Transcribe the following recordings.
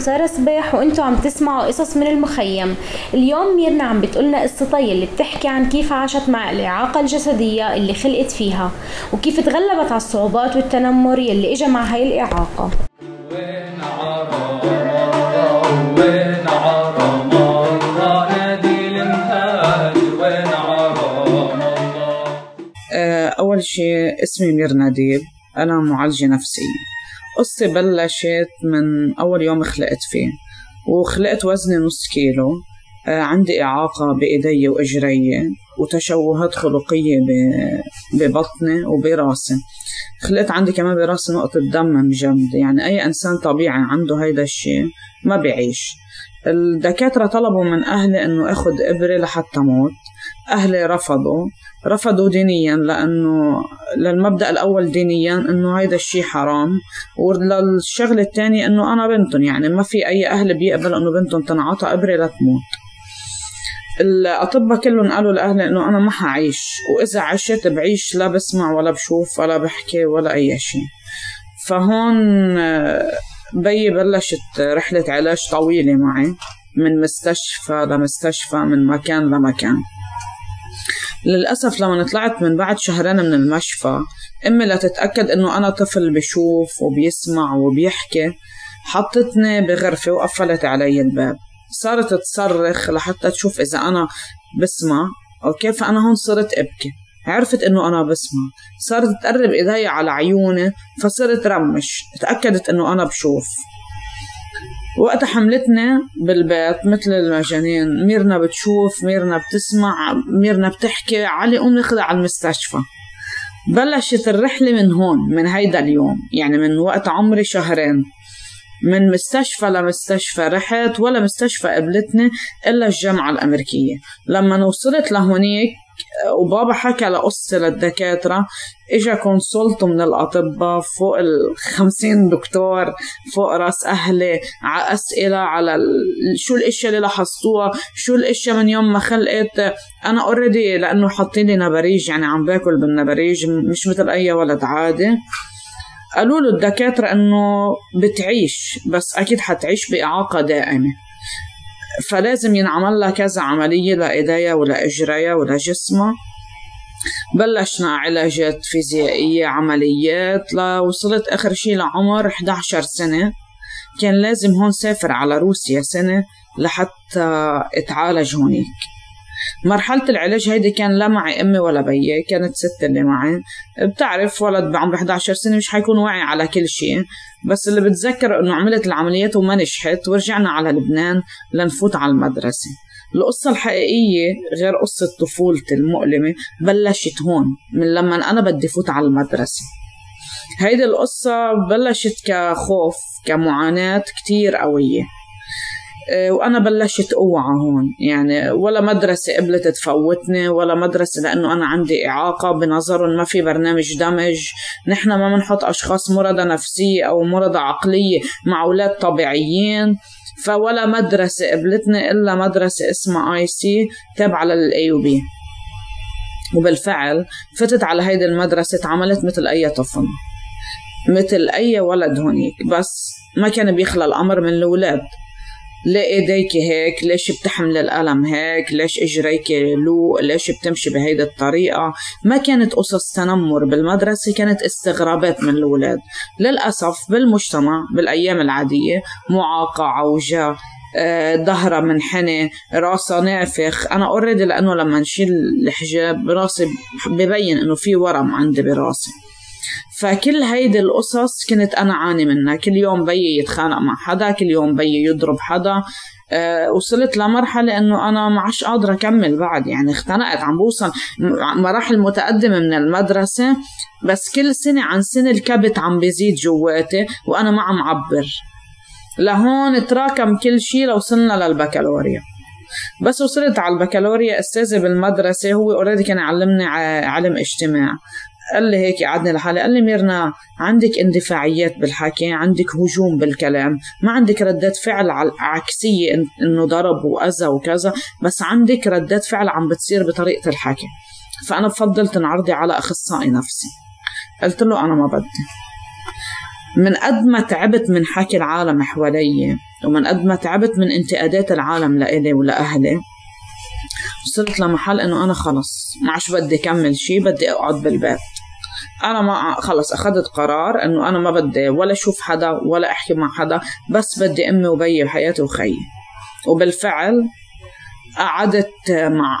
سارة صبيح وأنتم عم تسمعوا قصص من المخيم. اليوم ميرنا عم بتقولنا قصتها يلي بتحكي عن كيف عاشت مع الإعاقة الجسدية اللي خلقت فيها وكيف تغلبت على الصعوبات والتنمر يلي اجى مع هاي الإعاقة. آه، أول شيء اسمي ميرنا ديب. أنا معالجة نفسية قصتي بلشت من أول يوم خلقت فيه وخلقت وزني نص كيلو. آه، عندي إعاقة بإيدي وإجري وتشوهات خلقية ببطني وبراسي. خلقت عندي كمان براسي نقطة دم مجمد يعني أي إنسان طبيعي عنده هيدا الشيء ما بيعيش. الدكاترة طلبوا من أهلي إنه أخد إبرة لحتى موت أهلي رفضوا. رفضوا دينيا لأنه للمبدأ الأول دينيا إنه هيدا الشيء حرام وللشغلة الثانية إنه أنا بنتهم يعني ما في أي أهل بيقبل إنه بنتهم تنعطى إبرة لتموت. الأطباء كلهم قالوا لأهلي إنه أنا ما حعيش وإذا عشت بعيش لا بسمع ولا بشوف ولا بحكي ولا أي شيء فهون بيي بلشت رحلة علاج طويلة معي من مستشفى لمستشفى من مكان لمكان. للأسف لما طلعت من بعد شهرين من المشفى أمي لتتأكد إنه أنا طفل بشوف وبيسمع وبيحكي حطتني بغرفة وقفلت علي الباب. صارت تصرخ لحتى تشوف إذا أنا بسمع أوكي؟ فأنا هون صرت أبكي. عرفت إنه أنا بسمع. صارت تقرب إيدي على عيوني فصرت رمش. تأكدت إنه أنا بشوف. وقتها حملتني بالبيت مثل المجانين. ميرنا بتشوف ميرنا بتسمع ميرنا بتحكي. علي قوم ناخذها على المستشفى. بلشت الرحلة من هون من هيدا اليوم يعني من وقت عمري شهرين. من مستشفى لمستشفى رحت ولا مستشفى قبلتني إلا الجامعة الأمريكية. لما وصلت لهونيك وبابا حكى لقصة للدكاترة. إجا كونسولت من الأطباء فوق ال 50 دكتور فوق رأس أهلي على أسئلة على شو الإشياء اللي لاحظتوها شو الإشياء من يوم ما خلقت. أنا already لأنه حاطين لي نبريج يعني عم باكل بالنبريج مش مثل أي ولد عادي. قالوا له الدكاترة إنه بتعيش بس أكيد حتعيش بإعاقة دائمة. فلازم ينعمل لها كذا عملية لإيديها ولإجريها ولجسمها بلشنا علاجات فيزيائية عمليات لوصلت آخر شي لعمر 11 سنة. كان لازم هون سافر على روسيا سنة لحتى أتعالج هونيك. مرحلة العلاج هيدي كان لا معي أمي ولا بيي كانت ست اللي معي. بتعرف ولد بعمر 11 سنة مش حيكون واعي على كل شيء. بس اللي بتذكر إنه عملت العمليات وما نجحت ورجعنا على لبنان لنفوت على المدرسة. القصة الحقيقية غير قصة طفولتي المؤلمة بلشت هون من لما أنا بدي فوت على المدرسة. هيدي القصة بلشت كخوف كمعاناة كتير قوية. آه، وأنا بلشت أوعى هون. يعني ولا مدرسة قبلت تفوتني ولا مدرسة لأنه أنا عندي إعاقة بنظرهم ما في برنامج دمج. نحن ما بنحط أشخاص مرضى نفسية أو مرضى عقلية مع أولاد طبيعيين. فولا مدرسة قبلتني إلا مدرسة اسمها IC تابعة لل AUB. وبالفعل فتت على هيدي المدرسة تعاملت مثل أي طفل مثل أي ولد هونيك. بس ما كان بيخلى الأمر من الأولاد. ليه إيديك هيك ليش بتحمل القلم هيك؟ ليش إجريك لو؟ ليش بتمشي بهيدي الطريقة؟ ما كانت قصص تنمر بالمدرسة كانت استغرابات من الأولاد. للأسف بالمجتمع بالأيام العادية معاقة عوجة آه، ظهرها منحني راسها نافخ. أنا already لأنه لما نشيل الحجاب راسي ببين إنه في ورم عندي براسي. فكل هيدي القصص كنت أنا عاني منها. كل يوم بيي يتخانق مع حدا كل يوم بيي يضرب حدا. أه وصلت لمرحلة إنه أنا ما عادش قادرة أكمل بعد. يعني اختنقت عم بوصل مراحل متقدمة من المدرسة بس كل سنة عن سنة الكبت عم بيزيد جواتي وأنا ما عم عبر. لهون تراكم كل شيء لوصلنا للبكالوريا. بس وصلت على البكالوريا استاذي بالمدرسة هو اوريدي كان يعلمني علم اجتماع. قال لي هيك قعدني لحالي قال لي ميرنا عندك اندفاعيات بالحكي عندك هجوم بالكلام ما عندك ردات فعل عكسية إنه ضرب وأذى وكذا بس عندك ردات فعل عم بتصير بطريقة الحكي فأنا بفضل تنعرضي على أخصائي نفسي. قلت له أنا ما بدي. من قد ما تعبت من حكي العالم حوالي ومن قد ما تعبت من انتقادات العالم لإلي ولأهلي وصلت لمحل إنه أنا خلص ما عادش بدي كمل شي بدي أقعد بالبيت. أنا ما خلص أخذت قرار إنه أنا ما بدي ولا أشوف حدا ولا أحكي مع حدا بس بدي أمي وبيي وحياتي وخيي وبالفعل قعدت مع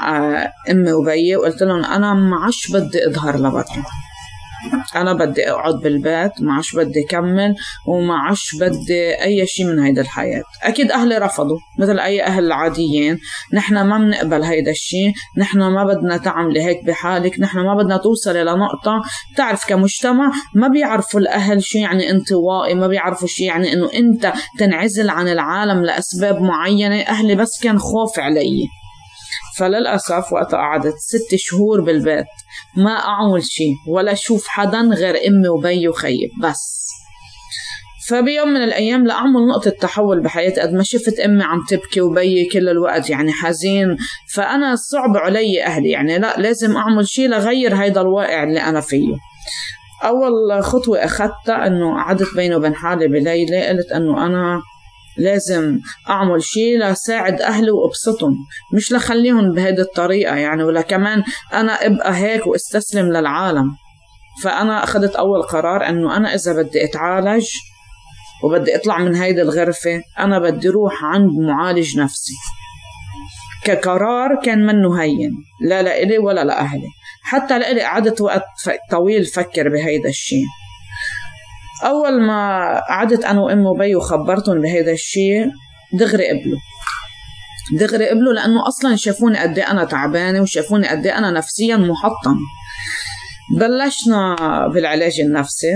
أمي وبيي وقلت لهم أنا ما عادش بدي إظهر لبرا أنا بدي أقعد بالبيت ما عادش بدي كمل وما عادش بدي أي شيء من هيدا الحياة. أكيد أهلي رفضوا مثل أي أهل عاديين نحن ما بنقبل هيدا الشيء نحن ما بدنا تعملي هيك بحالك نحن ما بدنا توصلي لنقطة. بتعرف كمجتمع ما بيعرفوا الأهل شو يعني انطوائي ما بيعرفوا شو يعني إنه أنت تنعزل عن العالم لأسباب معينة. أهلي بس كان خوف علي. فللأسف وقت قعدت ست شهور بالبيت ما أعمل شي ولا أشوف حدا غير أمي وبي وخيي بس. فبيوم من الأيام لأعمل نقطة تحول بحياتي قد ما شفت أمي عم تبكي وبي كل الوقت يعني حزين. فأنا صعب علي أهلي يعني لا لازم أعمل شي لغير هيدا الواقع اللي أنا فيه. أول خطوة أخذتها أنه قعدت بيني وبين حالي بليلة قلت أنه أنا لازم أعمل شيء لساعد أهلي وأبسطهم مش لخليهم بهيدي الطريقة يعني ولا كمان أنا أبقى هيك وأستسلم للعالم. فأنا أخذت أول قرار أنه أنا إذا بدي أتعالج وبدي أطلع من هيدي الغرفة أنا بدي روح عند معالج نفسي. كقرار كان منه هين لا لإلي ولا لأهلي. حتى لإلي قعدت وقت طويل فكر بهيدا الشيء. أول ما قعدت أنا وأمي وبي وخبرتهم بهيدا الشيء دغري قبلوا. دغري قبلوا لأنه أصلا شافوني قد إيه أنا تعبانة وشافوني قد إيه أنا نفسيا محطم. بلشنا بالعلاج النفسي.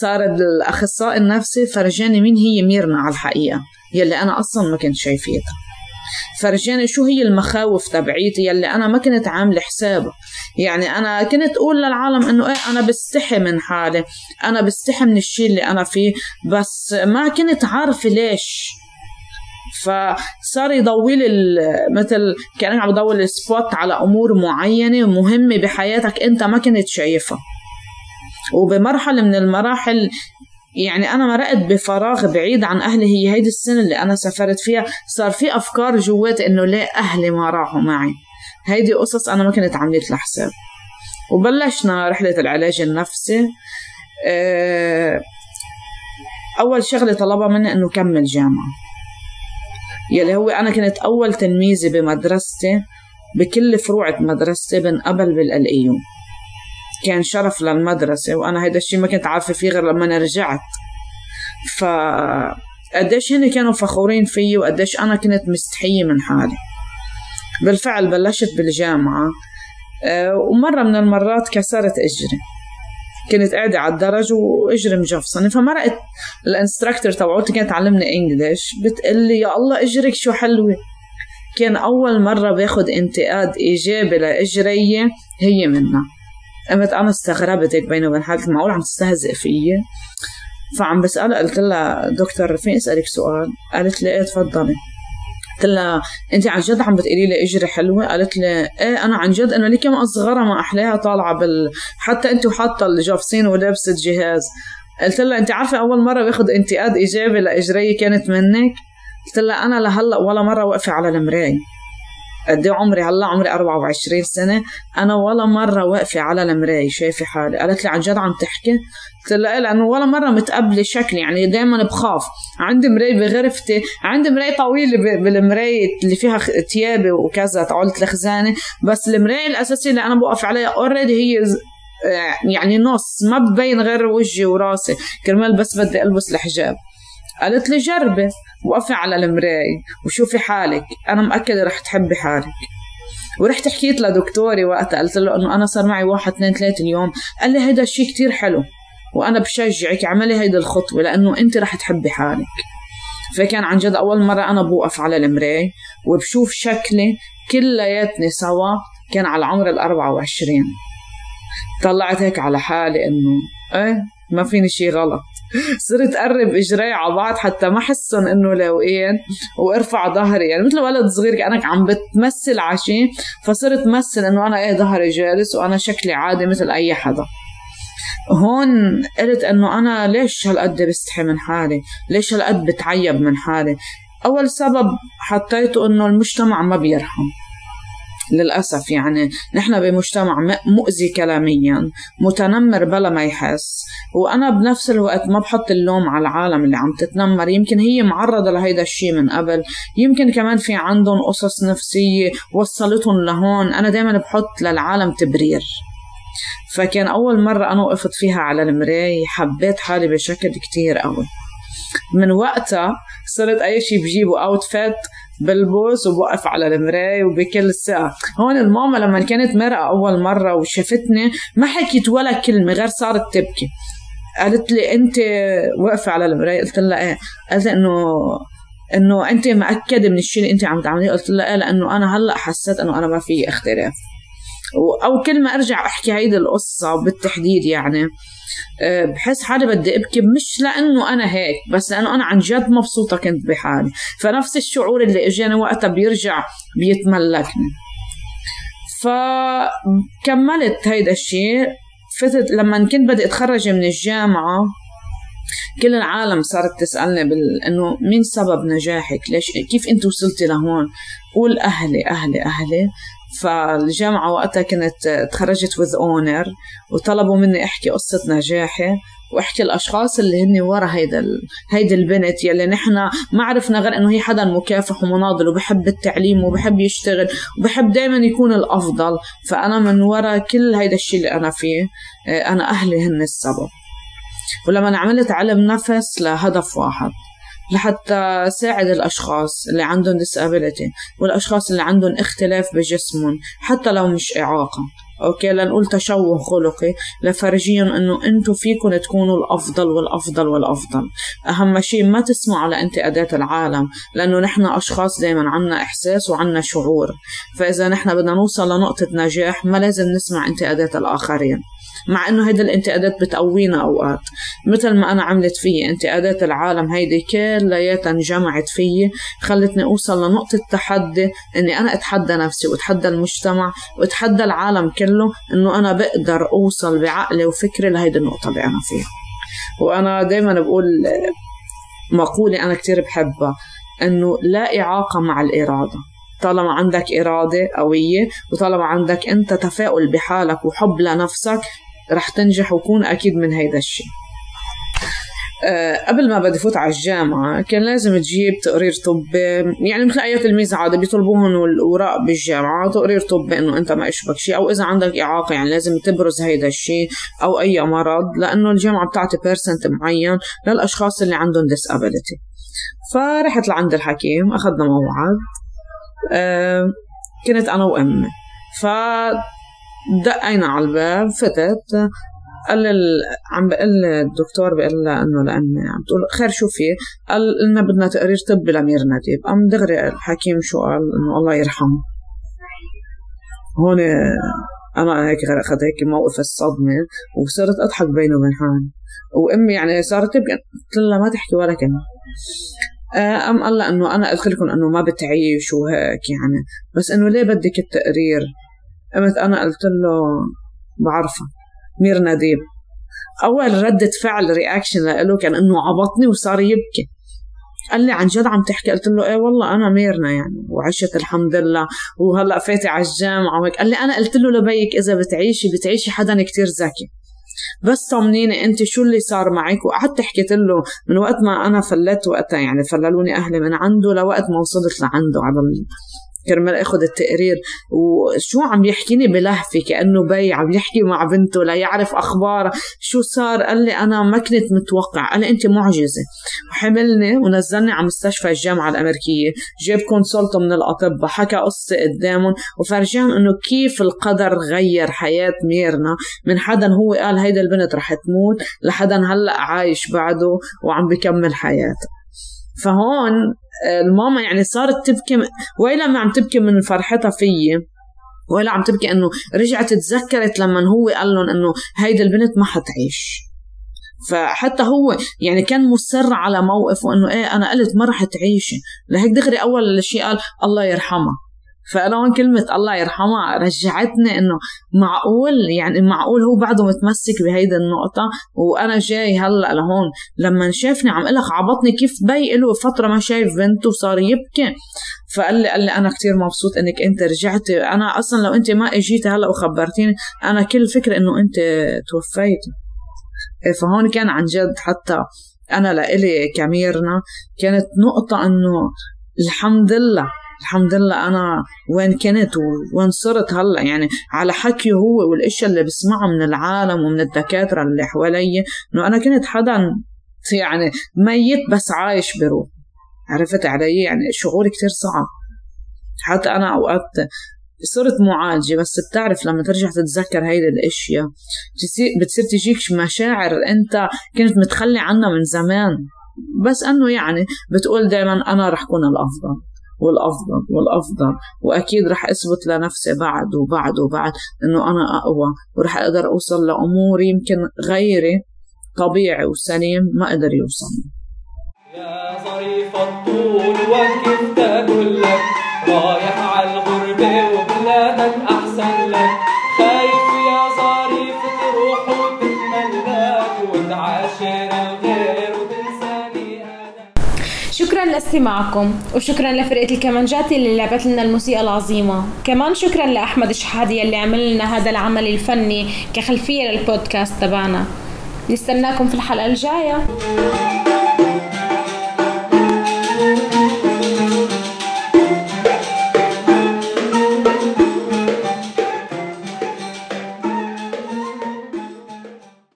صار الأخصائي النفسي فرجاني مين هي ميرنا على الحقيقة يلي أنا أصلا ما كنت شايفيتها. فرجاني شو هي المخاوف تبعيتي؟ يلي أنا ما كنت عاملة حسابها يعني أنا كنت أقول للعالم إنه إيه أنا بستحي من حالي. أنا بستحي من الشيء اللي أنا فيه. بس ما كنت عارفة ليش. فصار يضوي لي مثل كان عم يضوي السبوت على أمور معينة مهمة بحياتك أنت ما كنت شايفها. وبمرحلة من المراحل يعني أنا مرقت بفراغ بعيد عن أهلي هي هيدي السنة اللي أنا سافرت فيها. صار في أفكار جواتي إنه ليه أهلي ما راحوا معي. هيدي قصص أنا ما كنت عملت لها حساب. وبلشنا رحلة العلاج النفسي. آه، أول شغلة طلبها مني إنه كمل جامعة. يلي هو أنا كنت أول تلميذة بمدرستي بكل فروع مدرستي بنقبل بالألقيوم كان شرف للمدرسة وأنا هيدا الشيء ما كنت عارفة فيه غير لما رجعت. ف قديش هن كانوا فخورين فيي وقديش أنا كنت مستحية من حالي. بالفعل بلشت بالجامعة آه، ومرة من المرات كسرت إجري. كنت قاعدة على الدرج وإجري مجفصنة. فمرقت الإنستراكتور تبعوتي كانت تعلمني انجلش بتقلي يا الله إجرك شو حلوة. كان أول مرة باخد انتقاد إيجابي لإجرية هي منها. قمت أنا استغربت هيك بيني وبين حالي معقول عم تستهزئ فيي فعم بسألها قلت لها دكتور فين أسألك سؤال؟ قالت لي إيه تفضلي. قلت لها أنت عن جد عم بتقولي لي إجري حلوة؟ قالت لي إيه أنا عن جد انه لي كم أصغرها ما أحلاها طالعة بال حتى انت وحاطه الجافسين ولابسة جهاز. قلت لها أنت عارفة أول مرة باخذ انتقاد إيجابي لإجري كانت منك؟ قلت لها أنا لهلأ ولا مرة واقفة على المراية. قد إيه عمري؟ هلأ عمري 24 سنة. أنا ولا مرة واقفة على المراية شايفة حالي. قالت لي عن جد عم تحكي؟ قلت لها إيه، لأنه ولا مرة متقبلة شكلي. يعني دائما بخاف. عندي مراية بغرفتي. عندي مراية طويلة بالمراية اللي فيها ثيابي وكذا تعولت الخزانة. بس المراية الأساسية اللي أنا بوقف عليها اوريدي هي يعني نص. ما ببين غير وجهي وراسي. كرمال بس بدي ألبس الحجاب. قالت لي جربي وقفي على المراية وشوفي حالك أنا مأكدة رح تحبي حالك. ورحت حكيت لدكتوري وقتها قلت له إنه أنا صار معي واحد اثنين ثلاثة اليوم. قال لي هيدا الشيء كتير حلو وأنا بشجعك اعملي هيدي الخطوة لأنه أنت رح تحبي حالك. فكان عن جد أول مرة أنا بوقف على المراية وبشوف شكلي كلياتني سوا كان على عمر ال 24 طلعت هيك على حالي إنه إيه ما فيني شي غلط. صرت قرب إجري على بعض حتى ما حسن إنه لاوقين وارفع ظهري. يعني مثل ولد صغير كأنك عم بتمثل عشي فصرت مثل إنه أنا إيه ظهري جالس وأنا شكلي عادي مثل أي حدا. هون قلت إنه أنا ليش هالقد بستحي من حالي؟ ليش هالقد بتعيب من حالي؟ أول سبب حطيته إنه المجتمع ما بيرحم. للأسف يعني. نحن بمجتمع مؤذي كلاميا متنمر بلا ما يحس. وأنا بنفس الوقت ما بحط اللوم على العالم اللي عم تتنمر. يمكن هي معرضة لهيدا الشيء من قبل. يمكن كمان في عندهم قصص نفسية وصلتهم لهون. أنا دايما بحط للعالم تبرير. فكان أول مرة أنا وقفت فيها على المراية حبيت حالي بشكل كتير قوي. من وقتها صرت أي شيء بجيبه أوتفيت بلبس وبوقف على المراية وبكل ثقة هون الماما لما كانت مرقة أول مرة وشافتني ما حكيت ولا كلمة غير صارت تبكي. قالت لي أنت واقفة على المراية. قلت لها إيه؟ قالت إنه إنه أنت مأكدة من الشيء اللي أنت عم تعمليه. قلت لها إيه؟ لأنه أنا هلأ حسيت إنه أنا ما في اختلاف أو كل ما أرجع أحكي هيدي القصة بالتحديد يعني. آه، بحس حالي بدي أبكي مش لأنه أنا هيك بس لأنه أنا عن جد مبسوطة كنت بحالي. فنفس الشعور اللي إجاني وقتها بيرجع بيتملكني. فكملت هيدا الشيء. فتت لما كنت بدي أتخرج من الجامعة كل العالم صارت تسألني بال... إنه مين سبب نجاحك؟ ليش كيف أنت وصلتي لهون؟ قول أهلي أهلي أهلي. فالجامعة وقتها كنت تخرجت وذ اونر وطلبوا مني أحكي قصة نجاحي وأحكي الأشخاص اللي هن ورا هيدا ال... هيدي البنت يلي نحن ما عرفنا غير إنه هي حدا مكافح ومناضل وبحب التعليم وبحب يشتغل وبحب دائما يكون الأفضل. فأنا من ورا كل هيدا الشيء اللي أنا فيه آه، أنا أهلي هن السبب. ولما عملت علم نفس لهدف واحد. لحتى ساعد الأشخاص اللي عندهم disability والأشخاص اللي عندهم اختلاف بجسمهم حتى لو مش إعاقة. أوكي؟ لنقول تشوه خلقي لفرجيهم إنه أنتم فيكم تكونوا الأفضل والأفضل والأفضل. أهم شيء ما تسمعوا على انتقادات العالم لأنه نحن أشخاص دائما عنا إحساس وعنا شعور. فإذا نحن بدنا نوصل لنقطة نجاح ما لازم نسمع انتقادات الآخرين. مع إنه هيدي الانتقادات بتقوينا أوقات. مثل ما أنا عملت فيي انتقادات العالم هيدي كلياتها انجمعت فيي خلتني أوصل لنقطة تحدي إني أنا أتحدى نفسي وأتحدى المجتمع وأتحدى العالم كله إنه أنا بقدر أوصل بعقلي وفكري لهيدي النقطة اللي أنا فيها. وأنا دائما بقول مقولة أنا كتير بحبها إنه لا إعاقة مع الإرادة. طالما عندك إرادة قوية وطالما عندك أنت تفاؤل بحالك وحب لنفسك رح تنجح وكون أكيد من هيدا الشيء. أه قبل ما بدي فوت على الجامعة كان لازم تجيب تقرير طبي. يعني مثل أي تلميذ عادي بيطلبوهم الأوراق بالجامعة تقرير طبي إنه أنت ما إشبك شيء أو إذا عندك إعاقة يعني لازم تبرز هيدا الشيء أو أي مرض لأنه الجامعة بتعطي بيرسنت معين للأشخاص اللي عندهم disability. فرحت لعند الحكيم أخذنا موعد. أه كنت أنا وأمي. ف دقينا على الباب فتت قال لي عم بقول الدكتور بيقول لها إنه لأني عم تقول خير شو في؟ قال لنا بدنا تقرير طبي لمير نديب قام دغري الحكيم شو قال؟ إنه الله يرحمه. هون أنا هيك اخذت هيك موقف الصدمة وصرت أضحك بيني وبين حالي. وأمي يعني صارت تبكي قلت لها ما تحكي ولا كلمة. قام قال لها إنه أنا قلت لكم إنه ما بتعيش وهيك يعني. بس إنه ليه بدك التقرير؟ قمت أنا قلت له بعرفه مير نديب أول ردة فعل reaction له كان إنه عبطني وصار يبكي. قال لي عن جد عم تحكي؟ قلت له إيه والله أنا ميرنا يعني وعشت الحمد لله وهلأ فايتة على الجامعة وهيك. قال لي أنا قلت له لبيك إذا بتعيشي بتعيشي حدا كتير ذكي. بس طمنيني أنت شو اللي صار معك؟ وقعدت حكيت له من وقت ما أنا فلت وقتها يعني فللوني أهلي من عنده لوقت ما وصلت لعنده على كرمال اخذ التقرير. وشو عم يحكيني بلهفة كأنه بي عم يحكي مع بنته ليعرف أخبار شو صار؟ قال لي أنا ما كنت متوقع. قال لي انت معجزة. وحملني ونزلني على مستشفى الجامعة الأمريكية. جاب كونسلت من الاطباء حكى قصة قدامهم. وفرجاهم إنه كيف القدر غير حياة ميرنا. من حدا هو قال هيدا البنت رح تموت لحدا هلأ عايش بعده وعم بكمل حياته. فهون الماما يعني صارت تبكي ويلا ما عم تبكي من فرحتها فيي ولا عم تبكي إنه رجعت تذكرت لما هو قال لهم إنه هيدي البنت ما حتعيش. فحتى هو يعني كان مصر على موقفه إنه إيه أنا قلت ما رح تعيشي. لهيك دغري أول شيء قال الله يرحمها. فانا هون كلمة الله يرحمها رجعتني إنه معقول يعني معقول هو بعده متمسك بهيدي النقطة. وأنا جاي هلأ لهون لما شافني عم لك عبطني كيف بي له فترة ما شايف بنته وصار يبكي. فقال لي قال لي أنا كثير مبسوط إنك أنت رجعتي. أنا أصلا لو أنت ما اجيتي هلأ وخبرتيني أنا كل فكره إنه أنت توفيتي. إيه، فهون كان عن جد حتى أنا لإلي كميرنا كانت نقطة إنه الحمد لله الحمد لله أنا وين كنت وين صرت هلأ يعني على حكيه هو والأشياء اللي بسمعها من العالم ومن الدكاترة اللي حوالي إنه أنا كنت حدا يعني ميت بس عايش بروح عرفت علي؟ يعني شعور كتير صعب. حتى أنا أوقات صرت معالجة بس بتعرف لما ترجع تتذكر هيدي الأشياء بتصير تجيك مشاعر أنت كنت متخلي عنها من زمان. بس إنه يعني بتقول دائما أنا رح كون الأفضل. والأفضل والأفضل. وأكيد رح أثبت لنفسي بعد وبعد وبعد إنه أنا أقوى ورح أقدر أوصل لأمور يمكن غيري طبيعي وسليم ما قدر يوصل يا ظريف الطول وكيف تقول لك رايح على الغربة وبلادك أحسن لك. خايف يا ظريف تروح وتتملك وتعاشر شكرا. لاستماعكم وشكرا لفرقة الكمانجات اللي لعبت لنا الموسيقى العظيمة. كمان شكرا لأحمد شحادي اللي عمل لنا هذا العمل الفني كخلفية للبودكاست تبعنا. نستناكم في الحلقة الجاية.